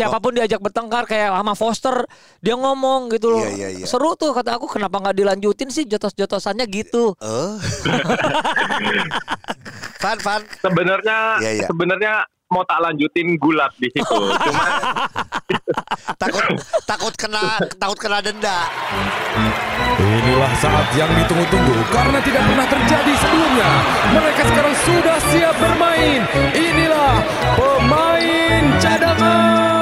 siapa pun diajak bertengkar kayak sama Foster dia ngomong gitu loh. Iya, iya, iya. Seru tuh kata aku kenapa nggak dilanjutin sih jotos-jotosannya gitu. Eh. Fan, fan. Sebenarnya Iya, iya. sebenarnya mau tak lanjutin gulat di situ. Cuma Takut takut kena takut kena denda. Inilah saat yang ditunggu-tunggu karena tidak pernah terjadi sebelumnya. Mereka sekarang sudah siap bermain. Inilah pemain cadangan.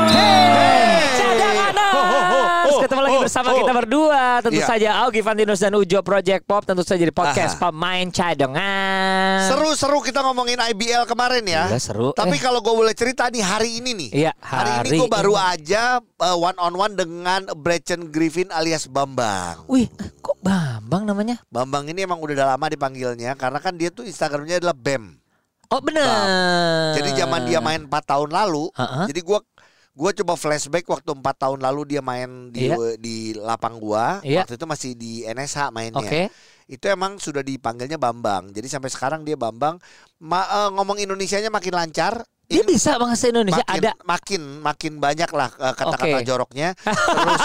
Ketemu lagi bersama kita berdua tentu Iya. saja Augie Fantinus dan Ujo Project Pop tentu saja di podcast Aha. pemain cadangan. Seru-seru kita ngomongin IBL kemarin ya. Iya, seru. Tapi Eh. kalau gue boleh cerita nih hari ini nih. Iya, hari, hari ini gue baru aja one on one dengan Brechen Griffin alias Bambang. Wih, kok Bambang namanya? Bambang ini emang udah lama dipanggilnya karena kan dia tuh Instagramnya adalah Bam. Oh benar. Jadi zaman dia main 4 tahun lalu, Ha-ha. jadi gua gua coba flashback waktu 4 tahun lalu dia main di Iya. di lapang gua. Iya. Waktu itu masih di NSH mainnya. Oke. Itu emang sudah dipanggilnya Bambang. Jadi sampai sekarang dia Bambang Ma- eh, ngomong Indonesianya makin lancar. Dia Ini bisa bahasa Indonesia makin, ada. makin makin banyak lah eh, kata-kata Oke. joroknya. Terus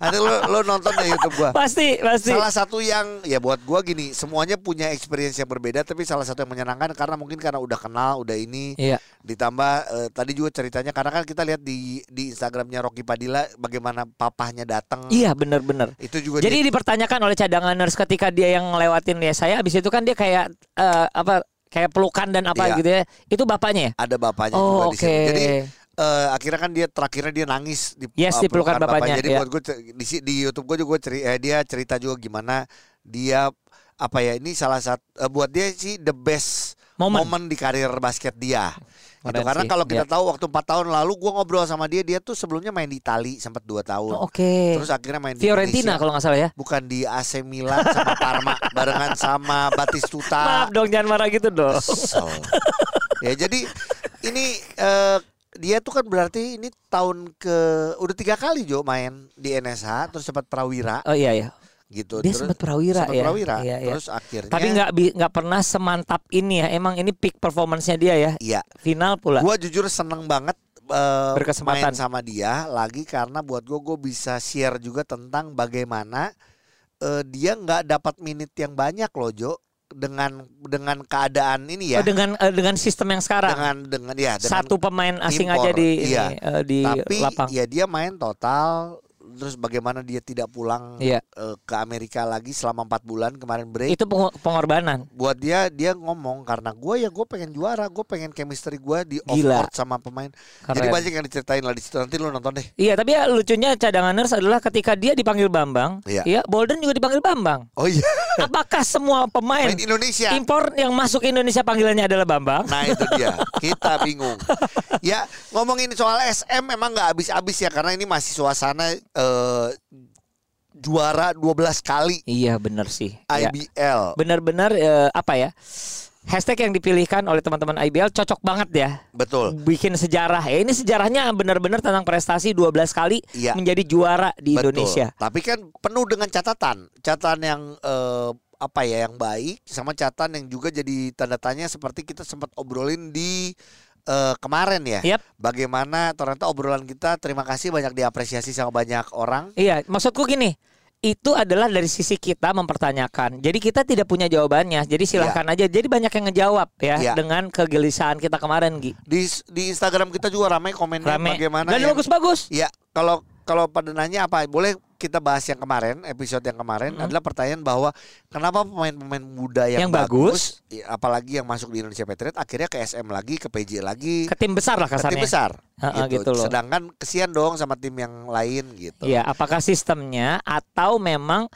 nanti lo, lo nonton di YouTube gua. Pasti, pasti. Salah satu yang ya buat gua gini, semuanya punya experience yang berbeda tapi salah satu yang menyenangkan karena mungkin karena udah kenal, udah ini Iya. ditambah eh, tadi juga ceritanya karena kan kita lihat di di Instagramnya Rocky Padilla bagaimana papahnya datang. Iya, benar-benar. Itu juga Jadi dia- dipertanyakan oleh cadanganers ketika dia yang ngelewatin ya saya abis itu kan dia kayak eh, apa kayak pelukan dan apa Iya. gitu ya. Itu bapaknya ya? ada bapaknya Oh, juga di situ. oke. Jadi eh, akhirnya kan dia terakhirnya dia nangis di Yes, di pelukan bapaknya, Jadi iya. buat gue di, di YouTube gue juga ceri, eh, dia cerita juga gimana dia apa ya ini salah satu eh, buat dia sih the best momen di karir basket dia. Gitu. Keren Karena sih, kalau kita iya. tahu waktu 4 tahun lalu gue ngobrol sama dia dia tuh sebelumnya main di Itali sempat 2 tahun. Oh, Oke. Terus akhirnya main di Fiorentina kalau nggak salah ya. bukan di AC Milan sama Parma barengan sama Batistuta. Maaf dong jangan marah gitu dong. Kesel. ya jadi ini eh, dia tuh kan berarti ini tahun ke udah tiga kali Jo main di NSH terus sempat Prawira Oh iya ya. Gitu. Dia sempat Prawira sempat ya. Prawira. Iya, iya. Terus akhirnya Tapi nggak nggak pernah semantap ini ya. Emang ini peak performance-nya dia ya. Iya. Final pula. Gua jujur seneng banget eh, Berkesempatan. main sama dia lagi karena buat gue gue bisa share juga tentang bagaimana eh, dia nggak dapat menit yang banyak loh Jo dengan dengan keadaan ini ya Oh, dengan eh, dengan sistem yang sekarang. dengan dengan ya dengan Satu pemain asing impor, aja di ini, iya. eh, di tapi lapang. ya dia main total terus bagaimana dia tidak pulang Iya. eh, ke Amerika lagi selama empat bulan kemarin break Itu peng- pengorbanan. buat dia dia ngomong karena gue ya gue pengen juara gue pengen chemistry gue di off court sama pemain Keren. jadi banyak yang diceritain lah di situ nanti lu nonton deh Iya, tapi ya lucunya cadanganers adalah ketika dia dipanggil Bambang, Iya. ya Bolden juga dipanggil Bambang. oh iya Apakah semua pemain main Indonesia impor yang masuk Indonesia panggilannya adalah Bambang? Nah itu dia kita bingung. Ya ngomongin soal SM memang nggak habis-habis ya karena ini masih suasana eh, juara 12 kali Iya, benar sih. Ya. IBL. Benar-benar eh, apa ya? Hashtag yang dipilihkan oleh teman-teman IBL cocok banget ya. Betul. Bikin sejarah ya. Ini sejarahnya benar-benar tentang prestasi 12 kali Iya. menjadi juara di Betul. Indonesia. Tapi kan penuh dengan catatan, catatan yang eh, apa ya yang baik sama catatan yang juga jadi tanda tanya seperti kita sempat obrolin di eh, kemarin ya. Yap. Bagaimana ternyata obrolan kita terima kasih banyak diapresiasi sama banyak orang. Iya, maksudku gini, itu adalah dari sisi kita mempertanyakan. Jadi kita tidak punya jawabannya. Jadi silahkan aja. Jadi banyak yang ngejawab ya Iya. dengan kegelisahan kita kemarin, Gi. Di di Instagram kita juga ramai komennya Rame. bagaimana Dan yang- bagus-bagus. Ya, kalau kalau pada nanya apa, boleh kita bahas yang kemarin, episode yang kemarin adalah pertanyaan bahwa kenapa pemain-pemain muda yang, Yang bagus. ya, apalagi yang masuk di Indonesia Patriot akhirnya ke SM lagi, ke PJ lagi, Ke tim besar lah ke kasarnya. tim besar. Ha-ha, gitu loh. Sedangkan kesian dong sama tim yang lain gitu. Iya, apakah sistemnya atau memang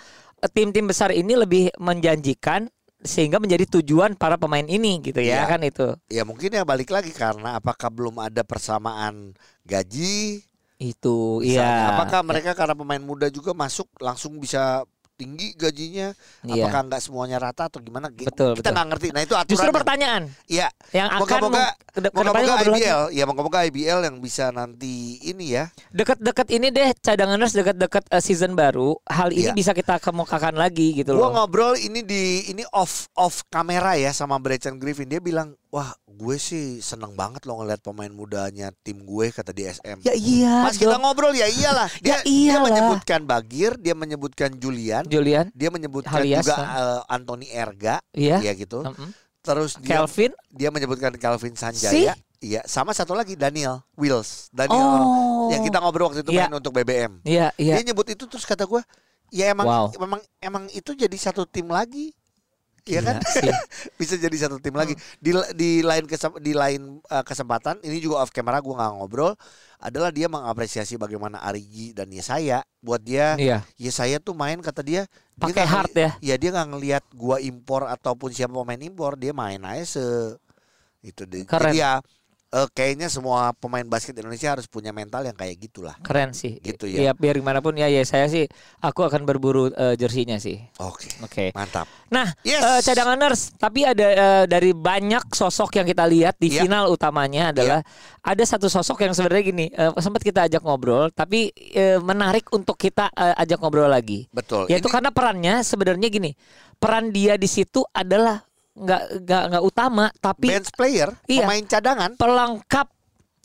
tim-tim besar ini lebih menjanjikan sehingga menjadi tujuan para pemain ini gitu ya Iya. kan itu. Ya mungkin ya balik lagi karena apakah belum ada persamaan gaji? Itu iya. Apakah mereka karena pemain muda juga masuk langsung bisa tinggi gajinya? Iya. Apakah nggak semuanya rata atau gimana? Betul, Kita nggak ngerti. Nah itu aturan. Justru pertanyaan Iya. yang akan ke depannya moga-moga ngobrol lagi. IBL, ya moga-moga IBL yang bisa nanti ini ya. Deket-deket ini deh cadanganers deket-deket eh, season baru. Hal ini Iya. bisa kita kemukakan lagi gitu Gua loh. ngobrol ini di ini off off kamera ya sama Brechan Griffin. Dia bilang, "Wah, gue sih seneng banget loh ngeliat pemain mudanya tim gue," kata di SM. Ya iya. Pas kita dong. ngobrol ya iyalah. Dia, Ya dia iyalah. menyebutkan Bagir, dia menyebutkan Julian, Julian, dia menyebutkan Halias, juga kan? eh, Anthony Erga, iya. ya gitu. Mm-mm. Terus dia Kelvin, dia menyebutkan Calvin Sanjaya. Iya, sama satu lagi Daniel Wills. Daniel oh, yang kita ngobrol waktu itu Iya. main untuk BBM. Iya, iya. Dia nyebut itu terus kata gue, ya emang Wow. emang emang itu jadi satu tim lagi. Iya kan? sih. Bisa jadi satu tim lagi. Di di lain di lain uh, kesempatan ini juga off camera gue nggak ngobrol adalah dia mengapresiasi bagaimana Arigi dan Yesaya buat dia Iya. Yesaya tuh main kata dia dia Pakai hard ya. Ya dia nggak ngelihat gua impor ataupun siapa pemain impor, dia main aja se itu deh. Keren. Jadi ya eh, kayaknya semua pemain basket Indonesia harus punya mental yang kayak gitulah. Keren sih. Gitu Iya, ya. biar gimana pun ya, ya saya sih aku akan berburu eh, jersinya sih. Oke. Oke. Mantap. Nah, Yes. eh, cadanganers, tapi ada eh, dari banyak sosok yang kita lihat di Iya. final utamanya adalah ada satu sosok yang sebenarnya gini, eh, sempat kita ajak ngobrol, tapi eh, menarik untuk kita eh, ajak ngobrol lagi. Betul. Yaitu Ini- karena perannya sebenarnya gini, peran dia di situ adalah nggak nggak nggak utama, tapi bench player, Iya. pemain cadangan. pelengkap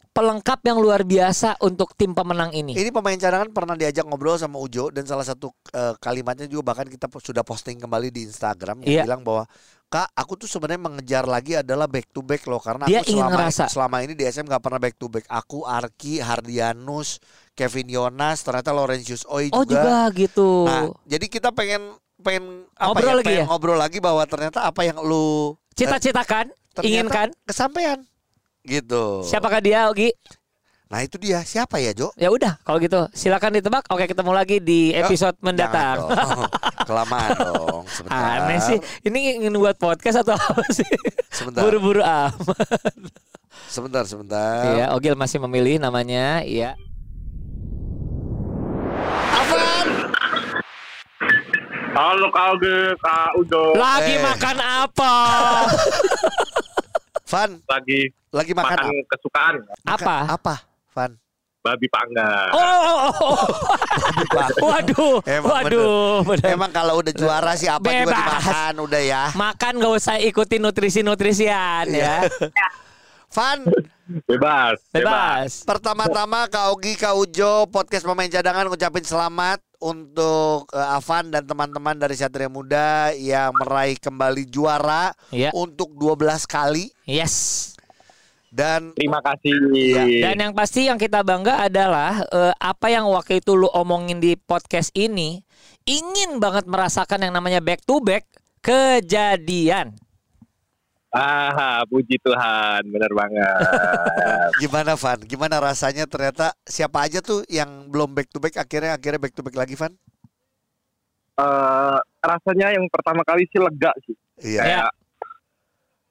pelengkap yang luar biasa untuk tim pemenang ini. Ini pemain cadangan pernah diajak ngobrol sama Ujo dan salah satu eh, kalimatnya juga bahkan kita sudah posting kembali di Instagram yang Iya. bilang bahwa Kak, aku tuh sebenarnya mengejar lagi adalah back to back loh karena Dia aku ingin selama ngerasa. selama ini di SM nggak pernah back to back. Aku Arki, Hardianus, Kevin Yonas, ternyata Laurentius Oi oh juga gitu. Nah, jadi kita pengen pengen apa Ngobrol ya, lagi pengen ya? ngobrol lagi bahwa ternyata apa yang lu eh, Cita-citakan, ternyata inginkan. kesampaian gitu. Siapakah dia, Ogi? Nah, itu dia. Siapa ya, Jo? Ya udah, kalau gitu silakan ditebak. Oke, ketemu lagi di episode mendatang. Jangan dong. Kelamaan dong. Sebentar. Aneh sih. Ini ingin buat podcast atau apa sih? Sebentar. Buru-buru amat. Sebentar, sebentar. Iya, Ogil masih memilih namanya. Iya. Afan. Halo Kak Kak Udo. Lagi Eh. makan apa? Van, Lagi lagi makan, makan apa? kesukaan apa? Apa? Van. babi panggang. Oh, oh, oh, oh. waduh, Emang waduh, bener. Emang kalau udah juara sih apa juga Bebas. dimakan udah ya. Makan gak usah ikutin nutrisi-nutrisian ya. Van, Bebas, Bebas. pertama-tama Kak Ogi, Kak Ujo, podcast pemain cadangan ngucapin selamat untuk eh, Avan dan teman-teman dari Satria Muda yang meraih kembali juara Iya. untuk 12 kali Yes. dan Terima kasih. Iya. Dan yang pasti yang kita bangga adalah eh, apa yang waktu itu lu omongin di podcast ini ingin banget merasakan yang namanya back to back kejadian. Ah, puji Tuhan, bener banget. gimana Van? Gimana rasanya ternyata siapa aja tuh yang belum back to back akhirnya akhirnya back to back lagi Van? Eh, rasanya yang pertama kali sih lega sih. Iya. Kayak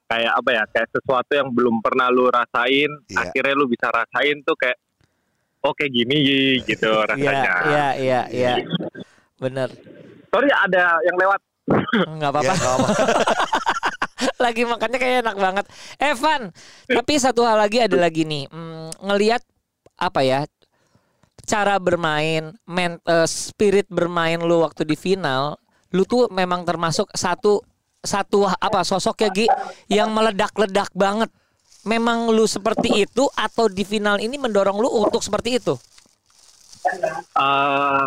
kayak apa ya? Kayak sesuatu yang belum pernah lu rasain, Iya. akhirnya lu bisa rasain tuh kayak oh kayak gini gitu Iya, rasanya. iya, iya, iya. Bener. Sorry ada yang lewat. Enggak apa-apa. Ya, apa-apa. lagi makannya kayak enak banget. Evan, tapi satu hal lagi ada lagi nih. Hmm, ngelihat apa ya? Cara bermain, men, eh, spirit bermain lu waktu di final, lu tuh memang termasuk satu satu apa sosok ya Gi yang meledak-ledak banget. Memang lu seperti itu atau di final ini mendorong lu untuk seperti itu? Eh,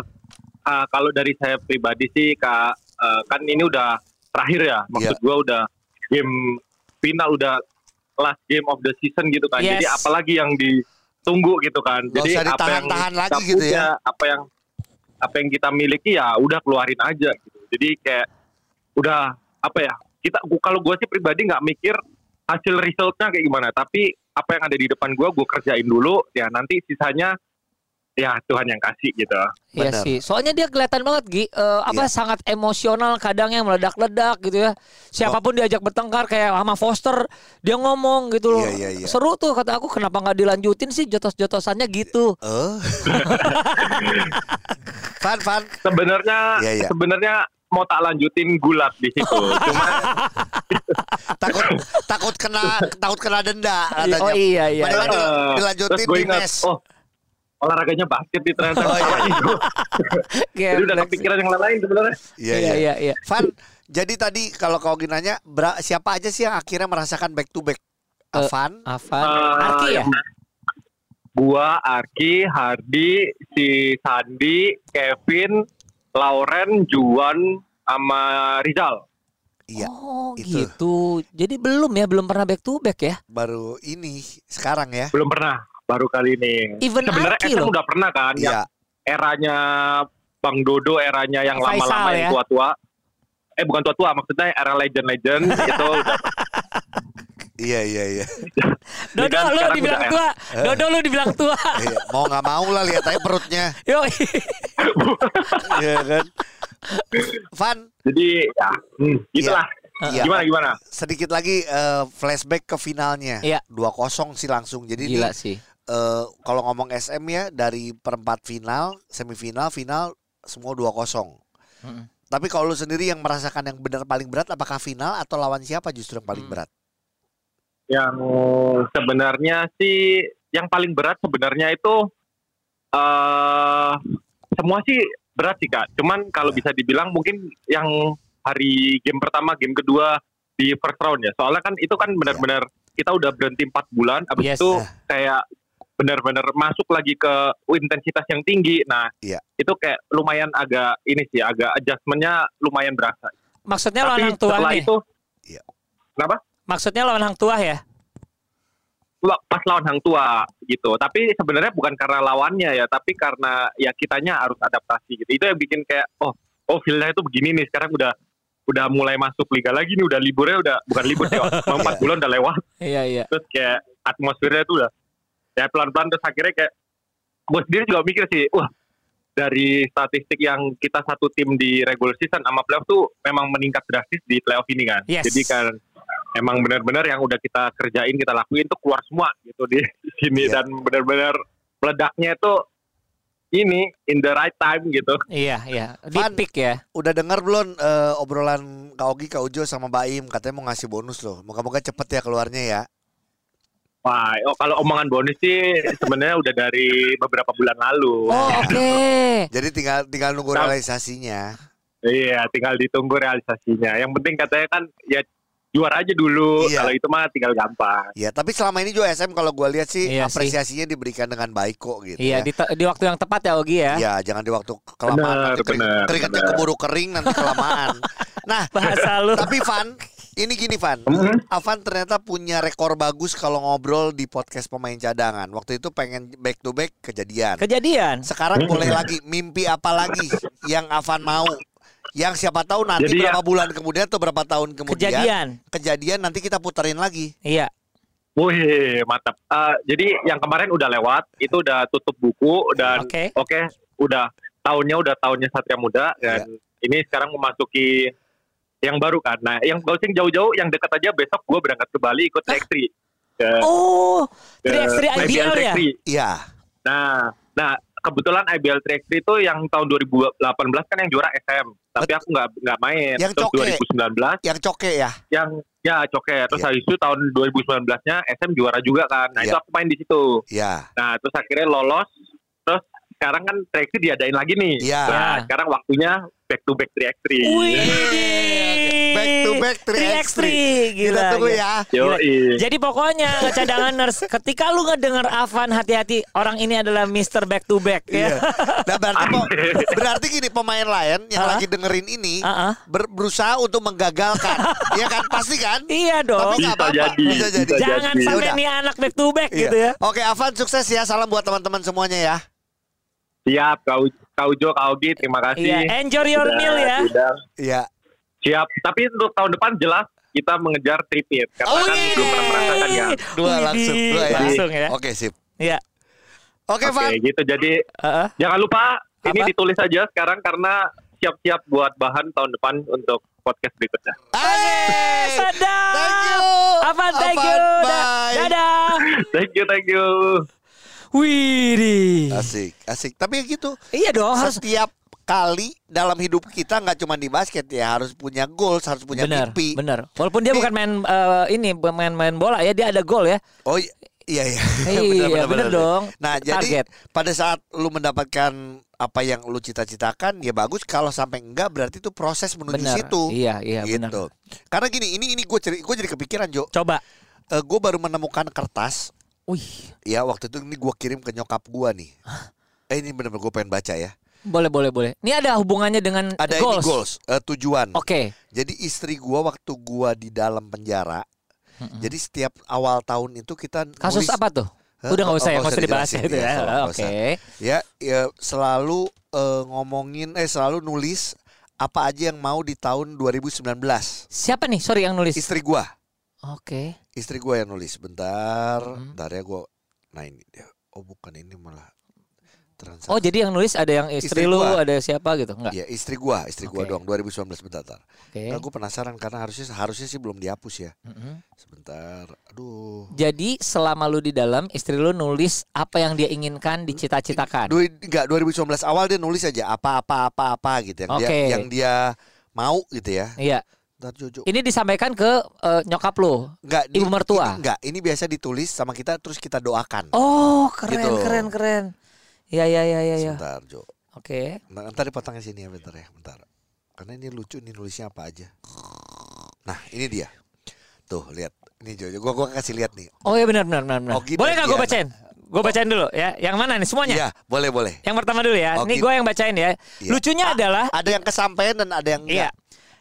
ah, kalau dari saya pribadi sih kak eh, kan ini udah terakhir ya maksud Iya. gua udah game final udah last game of the season gitu kan. Yes. jadi apalagi yang ditunggu gitu kan. Nggak jadi apa yang kita lagi gitu ya. punya, apa yang apa yang kita miliki ya udah keluarin aja gitu. Jadi kayak udah apa ya kita kalau gua sih pribadi nggak mikir hasil resultnya kayak gimana. Tapi apa yang ada di depan gua gua kerjain dulu. Ya nanti sisanya ya Tuhan yang kasih gitu Iya Benar. sih. Soalnya dia kelihatan banget Gi, eh, apa Iya. sangat emosional kadang yang meledak-ledak gitu ya. Siapa pun diajak bertengkar kayak sama Foster, dia ngomong gitu loh. Iya, iya, iya. Seru tuh kata aku kenapa nggak dilanjutin sih jotos-jotosannya gitu. Eh. Van, Van. sebenarnya Iya, iya. sebenarnya mau tak lanjutin gulat di situ cuman takut takut kena takut kena denda katanya. Oh iya iya. Padahal eh, dilanjutin terus gue di mes. oh olahraganya basket di ternyata Oh, iya. Jadi udah kepikiran yang lain sebenarnya. Iya, Iya iya iya. Van, jadi tadi kalau kau nanya siapa aja sih yang akhirnya merasakan back to back? Eh, Avan, Avan, Eh, Arki ya? Gua, Arki, Hardi, si Sandi, Kevin, Lauren, Juan, sama Rizal. iya oh itu. gitu. Jadi belum ya, belum pernah back to back ya? baru ini sekarang ya. Belum pernah, baru kali ini. Even Sebenarnya SM loh. udah pernah kan, yang Iya, eranya Bang Dodo, eranya yang Faisal lama-lama ya? yang tua-tua. Eh bukan tua-tua, maksudnya era legend-legend itu udah iya, iya, iya. Dodo kan lu sekarang dibilang udah tua. Dodo lu dibilang tua. Iya, Mau nggak mau lah lihat aja perutnya, Yo. Iya kan? Van, Jadi ya, hmm, gitulah. Iya. Gimana gimana? sedikit lagi eh, flashback ke finalnya. Iya. 2-0 sih langsung. Jadi Gila nih, sih. Eh, kalau ngomong SM ya dari perempat final, semifinal, final semua 2-0. Mm-mm. Tapi kalau lu sendiri yang merasakan yang benar paling berat apakah final atau lawan siapa justru yang paling Hmm. berat? Yang sebenarnya sih yang paling berat sebenarnya itu eh semua sih berat sih kak. Cuman kalau bisa dibilang mungkin yang hari game pertama, game kedua di first round ya. Soalnya kan itu kan benar-benar kita udah berhenti empat bulan, abis Yes. itu kayak benar-benar masuk lagi ke intensitas yang tinggi. Nah, Iya. itu kayak lumayan agak ini sih, agak adjustmentnya lumayan berasa. Maksudnya Tapi lawan hang tua setelah nih. itu, Iya. kenapa? Maksudnya lawan hang tua ya? Pas lawan hang tua gitu. Tapi sebenarnya bukan karena lawannya ya, tapi karena ya kitanya harus adaptasi gitu. Itu yang bikin kayak oh oh feelnya itu begini nih. Sekarang udah udah mulai masuk liga lagi nih. Udah liburnya udah bukan libur sih. Empat Iya. bulan udah lewat. Iya iya. Terus kayak atmosfernya itu udah ya pelan-pelan terus akhirnya kayak gue sendiri juga mikir sih, wah dari statistik yang kita satu tim di regular season sama playoff tuh memang meningkat drastis di playoff ini kan. Yes. Jadi kan emang benar-benar yang udah kita kerjain kita lakuin tuh keluar semua gitu di sini Iya. dan benar-benar meledaknya itu ini in the right time gitu. Iya iya. Di pick ya. Udah dengar belum eh, obrolan Kak Ogi, Kak Ujo sama Baim katanya mau ngasih bonus loh. Moga-moga cepet ya keluarnya ya. Wah, oh, kalau omongan bonus sih sebenarnya udah dari beberapa bulan lalu. Oh oke. Jadi tinggal tinggal nunggu Nah. realisasinya. Iya, tinggal ditunggu realisasinya. Yang penting katanya kan ya juara aja dulu. Iya. Kalau itu mah tinggal gampang. Ya, tapi selama ini juga SM kalau gue lihat sih Iya sih. apresiasinya diberikan dengan baik kok gitu Iya ya. di, di waktu yang tepat ya Ogi ya. Iya, jangan di waktu kelamaan Benar, nanti kering- keringatnya keburu kering nanti kelamaan. nah, Bahasa lu. tapi Van, ini gini Van. Mhm. Avan ternyata punya rekor bagus kalau ngobrol di podcast pemain cadangan. Waktu itu pengen back to back kejadian. Kejadian. Sekarang boleh lagi mimpi apa lagi yang Avan mau? Yang siapa tahu nanti Jadi ya- berapa bulan kemudian atau berapa tahun kemudian Kejadian. kejadian nanti kita puterin lagi. Iya. Wih, mantap. Eh, jadi yang kemarin udah lewat, itu udah tutup buku dan Oke. oke, udah tahunnya udah tahunnya Satria Muda dan ini sekarang memasuki yang baru kan. Nah, yang gak usah jauh-jauh, yang dekat aja besok gue berangkat ke Bali ikut X3. Ke, Oh, ke 3x3 IBL ya? 3x3. Iya. Nah, nah kebetulan IBL 3x3 itu yang tahun 2018 kan yang juara SM, tapi aku nggak nggak main. Yang Terus coke. 2019 Yang coke ya. yang ya coke. Terus Iya. habis itu tahun 2019-nya SM juara juga kan. Nah, Iya. itu aku main di situ. Iya. Nah, terus akhirnya lolos. Terus sekarang kan 3x3 diadain lagi nih. Iya. Nah, Iya. sekarang waktunya back to back 3x3. Wih. Back to back 3x3. 3x3. Gila. Kita tunggu gila. ya. Yo, Jadi pokoknya cadanganers ketika lu ngedenger Avan hati-hati orang ini adalah Mr. Back to Back Iya. ya. Nah berarti po- berarti gini pemain lain yang Hah? lagi dengerin ini ah. ber- berusaha untuk menggagalkan. ya kan pasti kan? Iya dong. Tapi nggak Bisa apa-apa. jadi. Bisa jadi. Jangan sampai nih anak back to back Iya. gitu ya. Oke, Avan sukses ya. Salam buat teman-teman semuanya ya. Siap, kau kau Jo, kau Gi, terima kasih. Iya, enjoy your Sudah- meal ya. Iya. Siap. Tapi untuk tahun depan jelas kita mengejar tripit karena Oh, kan iya. belum pernah merasakan ya. Dua langsung, dua ya. Langsung ya. Oke, sip. Iya. Oke, Oke, Van. gitu. Jadi Heeh. jangan lupa ini Apa? ditulis aja sekarang karena siap-siap buat bahan tahun depan untuk podcast berikutnya. Hey! Sadar. Thank you. Avan, thank you. Da- bye. Dadah. Thank you, thank you. Widih. Asik, asik. Tapi gitu. Iya dong harus Setiap kali dalam hidup kita nggak cuma di basket ya harus punya goals, harus punya benar, mimpi. benar. Walaupun dia Nih. bukan main eh, ini main main bola ya, dia ada gol ya. Oh, Iya iya. Iya, bener dong. Nah jadi Target. pada saat lu mendapatkan apa yang lu cita-citakan ya bagus. Kalau sampai enggak berarti itu proses menuju Bener. situ. Iya, iya, bener. gitu. Karena gini ini ini gue gue jadi kepikiran Jo. Coba. gue baru menemukan kertas. Wih, Ya waktu itu ini gue kirim ke nyokap gue nih. Eh ini bener-bener gue pengen baca ya. boleh boleh boleh. Ini ada hubungannya dengan Ada goals. ini goals eh, tujuan. Oke. Jadi istri gue waktu gue di dalam penjara. Jadi setiap awal tahun itu kita Kasus nulis- apa tuh? Hah? Udah nggak Oh, usah ya, nggak usah dibahas dijelasin, itu ya, ya. Oke. ya, ya selalu eh, ngomongin eh selalu nulis apa aja yang mau di tahun 2019. Siapa nih? Sorry yang nulis. Istri gua, Oke. istri gua yang nulis. Bentar, Mhm. bentar ya gua. Nah ini dia. Oh bukan ini malah transaksi. Oh jadi yang nulis ada yang istri, Istri lu, gua. ada siapa gitu? Enggak. Ya istri gua, istri gua Oke. doang 2019 bentar. Oke. Nah, gua penasaran karena harusnya harusnya sih belum dihapus ya. Mm-mm. Sebentar. Aduh. Jadi selama lu di dalam, istri lu nulis apa yang dia inginkan dicita-citakan. Dua, enggak 2019 awal dia nulis aja apa-apa apa-apa gitu yang dia Oke. yang dia mau gitu ya. Iya. Bentar Jojo. Ini disampaikan ke eh, nyokap lu. Enggak, Ibu mertua? Ini, enggak, ini biasa ditulis sama kita terus kita doakan. Oh keren Gitu. keren keren. Ya ya ya ya ya. Sebentar, Jo. Oke. Nah, ntar dipotongnya sini ya bentar ya, bentar. Karena ini lucu nih nulisnya apa aja. Nah, ini dia. Tuh, lihat. Ini Jo, gua gua kasih lihat nih. Oh iya benar benar benar. benar. Ogi Boleh dan nggak gue Diana. bacain? Gue bacain dulu ya. Yang mana nih semuanya? Iya, boleh boleh. Yang pertama dulu ya. Ini Ogi. gue yang bacain ya. Iya. Lucunya adalah Ada yang kesampaian dan ada yang Iya.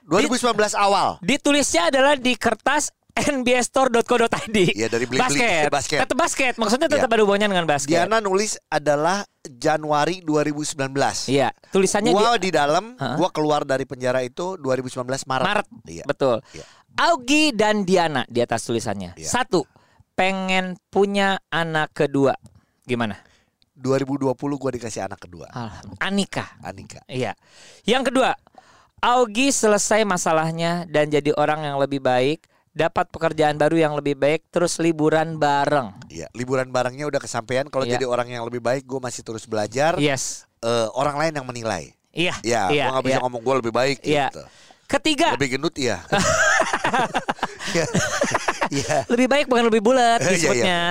Enggak. 2019 awal. ditulisnya adalah di kertas nbstore.co.id. Iya, dari beli-beli. basket. Basket. Tetap basket. Maksudnya tetap Iya. ada hubungannya dengan basket. Diana nulis adalah Januari 2019. Iya. Tulisannya Gua di di dalam, Hah? gua keluar dari penjara itu 2019 Maret. Maret. Iya. Betul. Iya. Augie dan Diana di atas tulisannya. Iya. Satu, pengen punya anak kedua. Gimana? 2020 gua dikasih anak kedua. Anika. Anika. Iya. Yang kedua, Augie selesai masalahnya dan jadi orang yang lebih baik, dapat pekerjaan baru yang lebih baik, terus liburan bareng. Iya, liburan barengnya udah kesampaian. Kalau Iya. jadi orang yang lebih baik, gue masih terus belajar. Yes. Eh, orang lain yang menilai. Iya. Ya, iya, gue nggak bisa iya. ngomong gue lebih baik. Iya. Gitu. Ketiga, Lebih gendut iya. Iya. Iya. lebih baik bukan lebih bulat Iya, iya. disebutnya.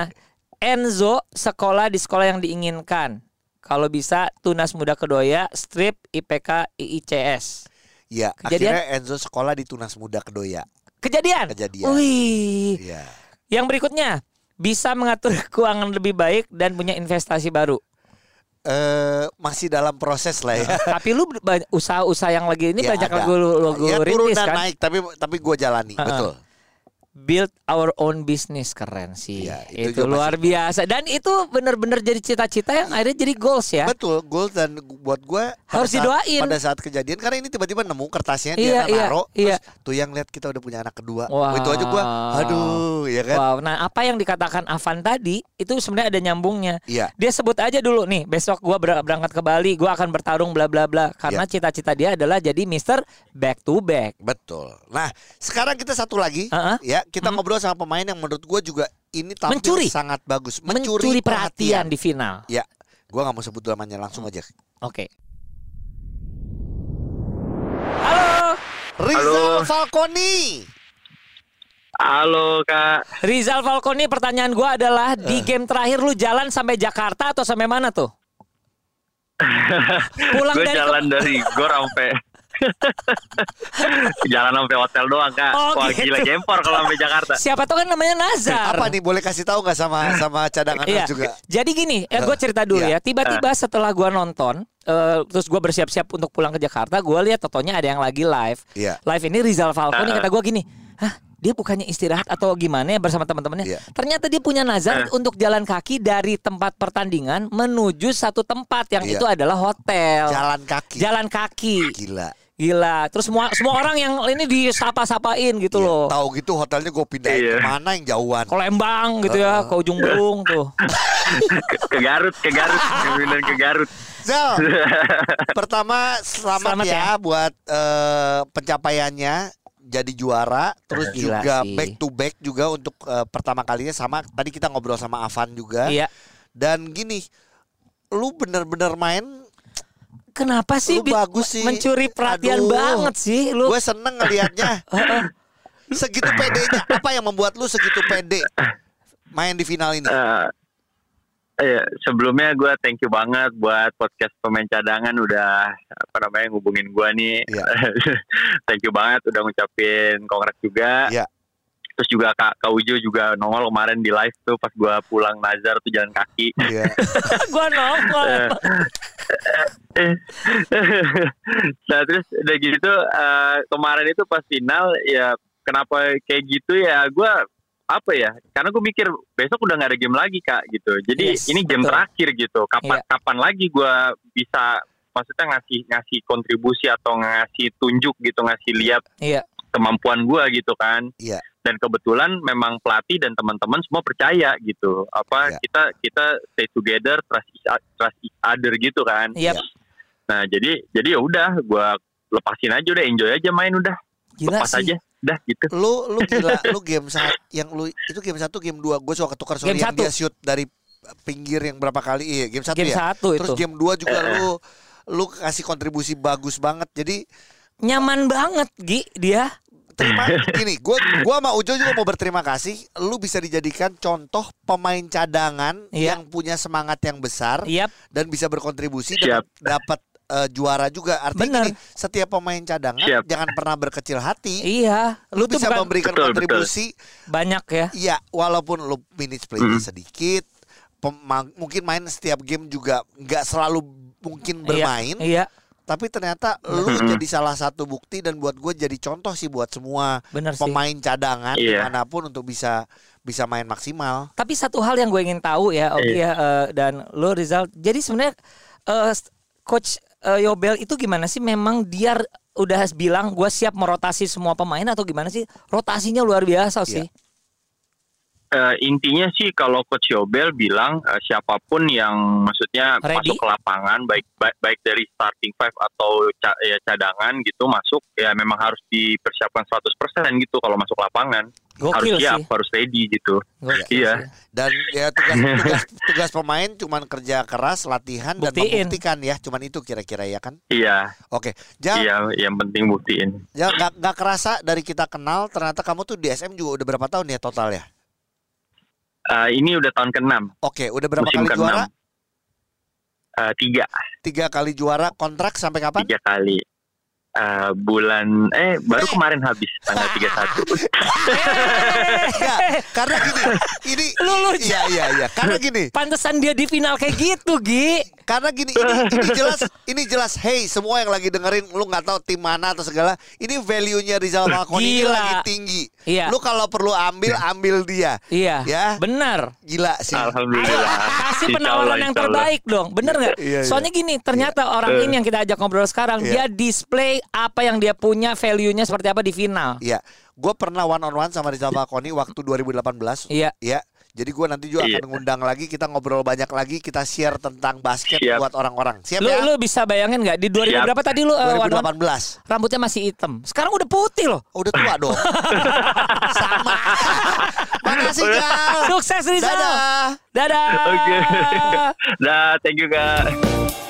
Enzo sekolah di sekolah yang diinginkan. Kalau bisa tunas muda kedoya, strip IPK IICS. Iya. Akhirnya Enzo sekolah di Tunas Muda Kedoya. Kejadian. Kejadian. Wih. Iya. Yang berikutnya, bisa mengatur keuangan lebih baik dan punya investasi baru. Eh masih dalam proses lah ya. Tapi lu usaha-usaha yang lagi ini Ya, banyak ada. lagu lu lu ya turun rintis dan kan? naik tapi tapi gue jalani Ha-ha. betul. Build our own business keren sih. Iya, itu itu luar biasa dan itu bener-bener jadi cita-cita yang akhirnya jadi goals ya. Betul, goal dan buat gue Harus didoain. pada saat kejadian karena ini tiba-tiba nemu kertasnya Iya, dia iya, naro iya. terus tuh yang lihat kita udah punya anak kedua. Wah. Itu aja gue aduh ya kan. Wow, nah apa yang dikatakan Avan tadi itu sebenarnya ada nyambungnya. Iya. Dia sebut aja dulu nih, besok gua ber- berangkat ke Bali, gua akan bertarung bla bla bla karena Iya. cita-cita dia adalah jadi Mister back to back. Betul. Nah, sekarang kita satu lagi Uh-uh. ya, kita ngobrol sama pemain yang menurut gue juga ini tampil Mencuri. sangat bagus, Mencuri, perhatian di final. Ya, gue nggak mau sebut namanya langsung aja. Oke. Halo, Rizal Halo. Falconi. Halo kak, Rizal Falconi pertanyaan gua adalah di game terakhir lu jalan sampai Jakarta atau sampai mana tuh? Pulang gue dari jalan dari Gor sampai jalan sampai hotel doang kak. Oh, Wah gitu. gila gempor kalau sampai Jakarta. Siapa tuh kan namanya Nazar. Apa nih boleh kasih tahu nggak sama sama cadangan Iya. juga? Jadi gini, ya gue cerita dulu ya. Iya. Tiba-tiba setelah gua nonton, eh, terus gua bersiap-siap untuk pulang ke Jakarta, gua lihat totonya ada yang lagi live. Iya. Live ini Rizal Falconi Ah. kata gua gini, hah dia bukannya istirahat atau gimana ya bersama teman-temannya? Iya. Ternyata dia punya nazar untuk jalan kaki dari tempat pertandingan menuju satu tempat yang Iya. itu adalah hotel. Jalan kaki. Jalan kaki. Gila. Gila. Terus semua semua orang yang ini disapa-sapain gitu Iya, loh. Tahu gitu hotelnya gue pindahin Iya. ke mana yang jauhan. Ke Lembang gitu ya, ke ujung Berung tuh. ke, ke Garut, ke Garut, kemudian ke Garut. Zal, pertama selamat, Selamat ya, ya. buat eh, pencapaiannya jadi juara, terus Gila juga sih. back to back juga untuk eh, pertama kalinya sama tadi kita ngobrol sama Avan juga. Iya. Dan gini, lu bener-bener main, Kenapa sih Lu bagus sih. mencuri perhatian Aduh. banget sih lu? gue seneng ngelihatnya. segitu pedenya, apa yang membuat lu segitu pede? main di final ini? Eh, Iya, sebelumnya gue thank you banget buat podcast pemain cadangan udah apa namanya ngubungin gue nih. Iya. thank you banget udah ngucapin kongres juga. Iya. Terus juga Kak, Kak Ujo juga nongol kemarin di live tuh pas gue pulang Nazar tuh jalan kaki. Iya. Gua nongol. nah terus udah gitu eh, kemarin itu pas final ya kenapa kayak gitu ya gue apa ya karena gue mikir besok udah nggak ada game lagi kak gitu jadi Yes, ini game betul. terakhir gitu kapan Iya. kapan lagi gue bisa maksudnya ngasih ngasih kontribusi atau ngasih tunjuk gitu ngasih lihat Iya. kemampuan gue gitu kan Iya. Dan kebetulan memang pelatih dan teman-teman semua percaya gitu apa Iya. kita kita stay together trust each, trust each other gitu kan Yap. Nah jadi jadi ya udah gue lepasin aja udah enjoy aja main udah Gila lepas sih. aja udah gitu. Lu lu gila, lu game saat yang lu itu game satu game dua gue suka ketukar sorry Game yang satu. dia shoot dari pinggir yang berapa kali iya game satu Game ya. satu Terus itu. game dua juga lu lu kasih kontribusi bagus banget. Jadi Nyaman banget Gi dia. Terima gini, gua gua sama Ujo juga mau berterima kasih. Lu bisa dijadikan contoh pemain cadangan Iya. yang punya semangat yang besar Yap. dan bisa berkontribusi dan Siap. dapat eh, juara juga. Artinya gini, setiap pemain cadangan Siap. jangan pernah berkecil hati. Iya. Lu tuh bisa bukan memberikan Betul, kontribusi banyak ya. Iya, walaupun lu minutes playnya Mm. sedikit, mungkin main setiap game juga nggak selalu mungkin bermain, Iya. Tapi ternyata lu jadi salah satu bukti dan buat gue jadi contoh sih buat semua Bener sih. pemain cadangan Iya. di mana pun untuk bisa bisa main maksimal. Tapi satu hal yang gue ingin tahu ya, Oki ya, eh, dan lo Rizal. Jadi sebenarnya eh, coach eh, Yobel itu gimana sih? Memang dia udah bilang gue siap merotasi semua pemain atau gimana sih? Rotasinya luar biasa Iya. sih. Eh, intinya sih kalau coach Yobel bilang eh, siapa pun yang maksudnya Ready. masuk ke lapangan baik baik, baik dari starting five atau ca- ya, cadangan gitu masuk ya memang harus dipersiapkan 100% gitu kalau masuk lapangan harus Gokil siap sih. harus ready gitu. Gokil Iya. sih. Dan ya tugas tugas tugas pemain cuman kerja keras, latihan dan Buktiin. membuktikan ya, cuman itu kira-kira ya kan. Iya Oke, jangan iya yang penting buktiin. ya nggak nggak kerasa dari kita kenal ternyata kamu tuh di SM juga udah berapa tahun ya total ya? Eh, ini udah tahun ke-6 Oke, udah berapa musim kali ke-6 juara? Eh, tiga. Tiga kali juara kontrak sampai kapan? tiga kali. Eh, bulan eh baru kemarin habis tanggal 31 Enggak, karena gini, ini Lu, lu, iya iya iya, karena gini, Pantesan dia di final kayak gitu, Gi. Karena gini, ini, ini jelas, ini jelas, hey semua yang lagi dengerin, lu nggak tahu tim mana atau segala, ini value-nya Rizal Falconi ini lagi tinggi. Iya. Lu kalau perlu ambil, ambil dia. Iya. Ya. Benar. Gila sih. Ayo alhamdulillah kasih Insya penawaran Allah, yang terbaik dong, bener nggak? Iya, iya. Soalnya gini, ternyata orang Eh. ini yang kita ajak ngobrol sekarang, Iya. dia display apa yang dia punya, value-nya seperti apa di final. Iya, gue pernah one on one sama Rizal Falconi waktu 2018. Iya. Iya. Jadi gue nanti juga Iya. akan ngundang lagi, kita ngobrol banyak lagi, kita share tentang basket Siap. buat orang-orang. Siap Lu ya? lu bisa bayangin nggak di 2000 Siap. berapa tadi lu eh, on one? 2018. rambutnya masih hitam. Sekarang udah putih loh. Oh, udah tua dong. Sama. Makasih Gal. Sukses Rizal. Dadah. Dadah. Oke. Dah, thank you kak.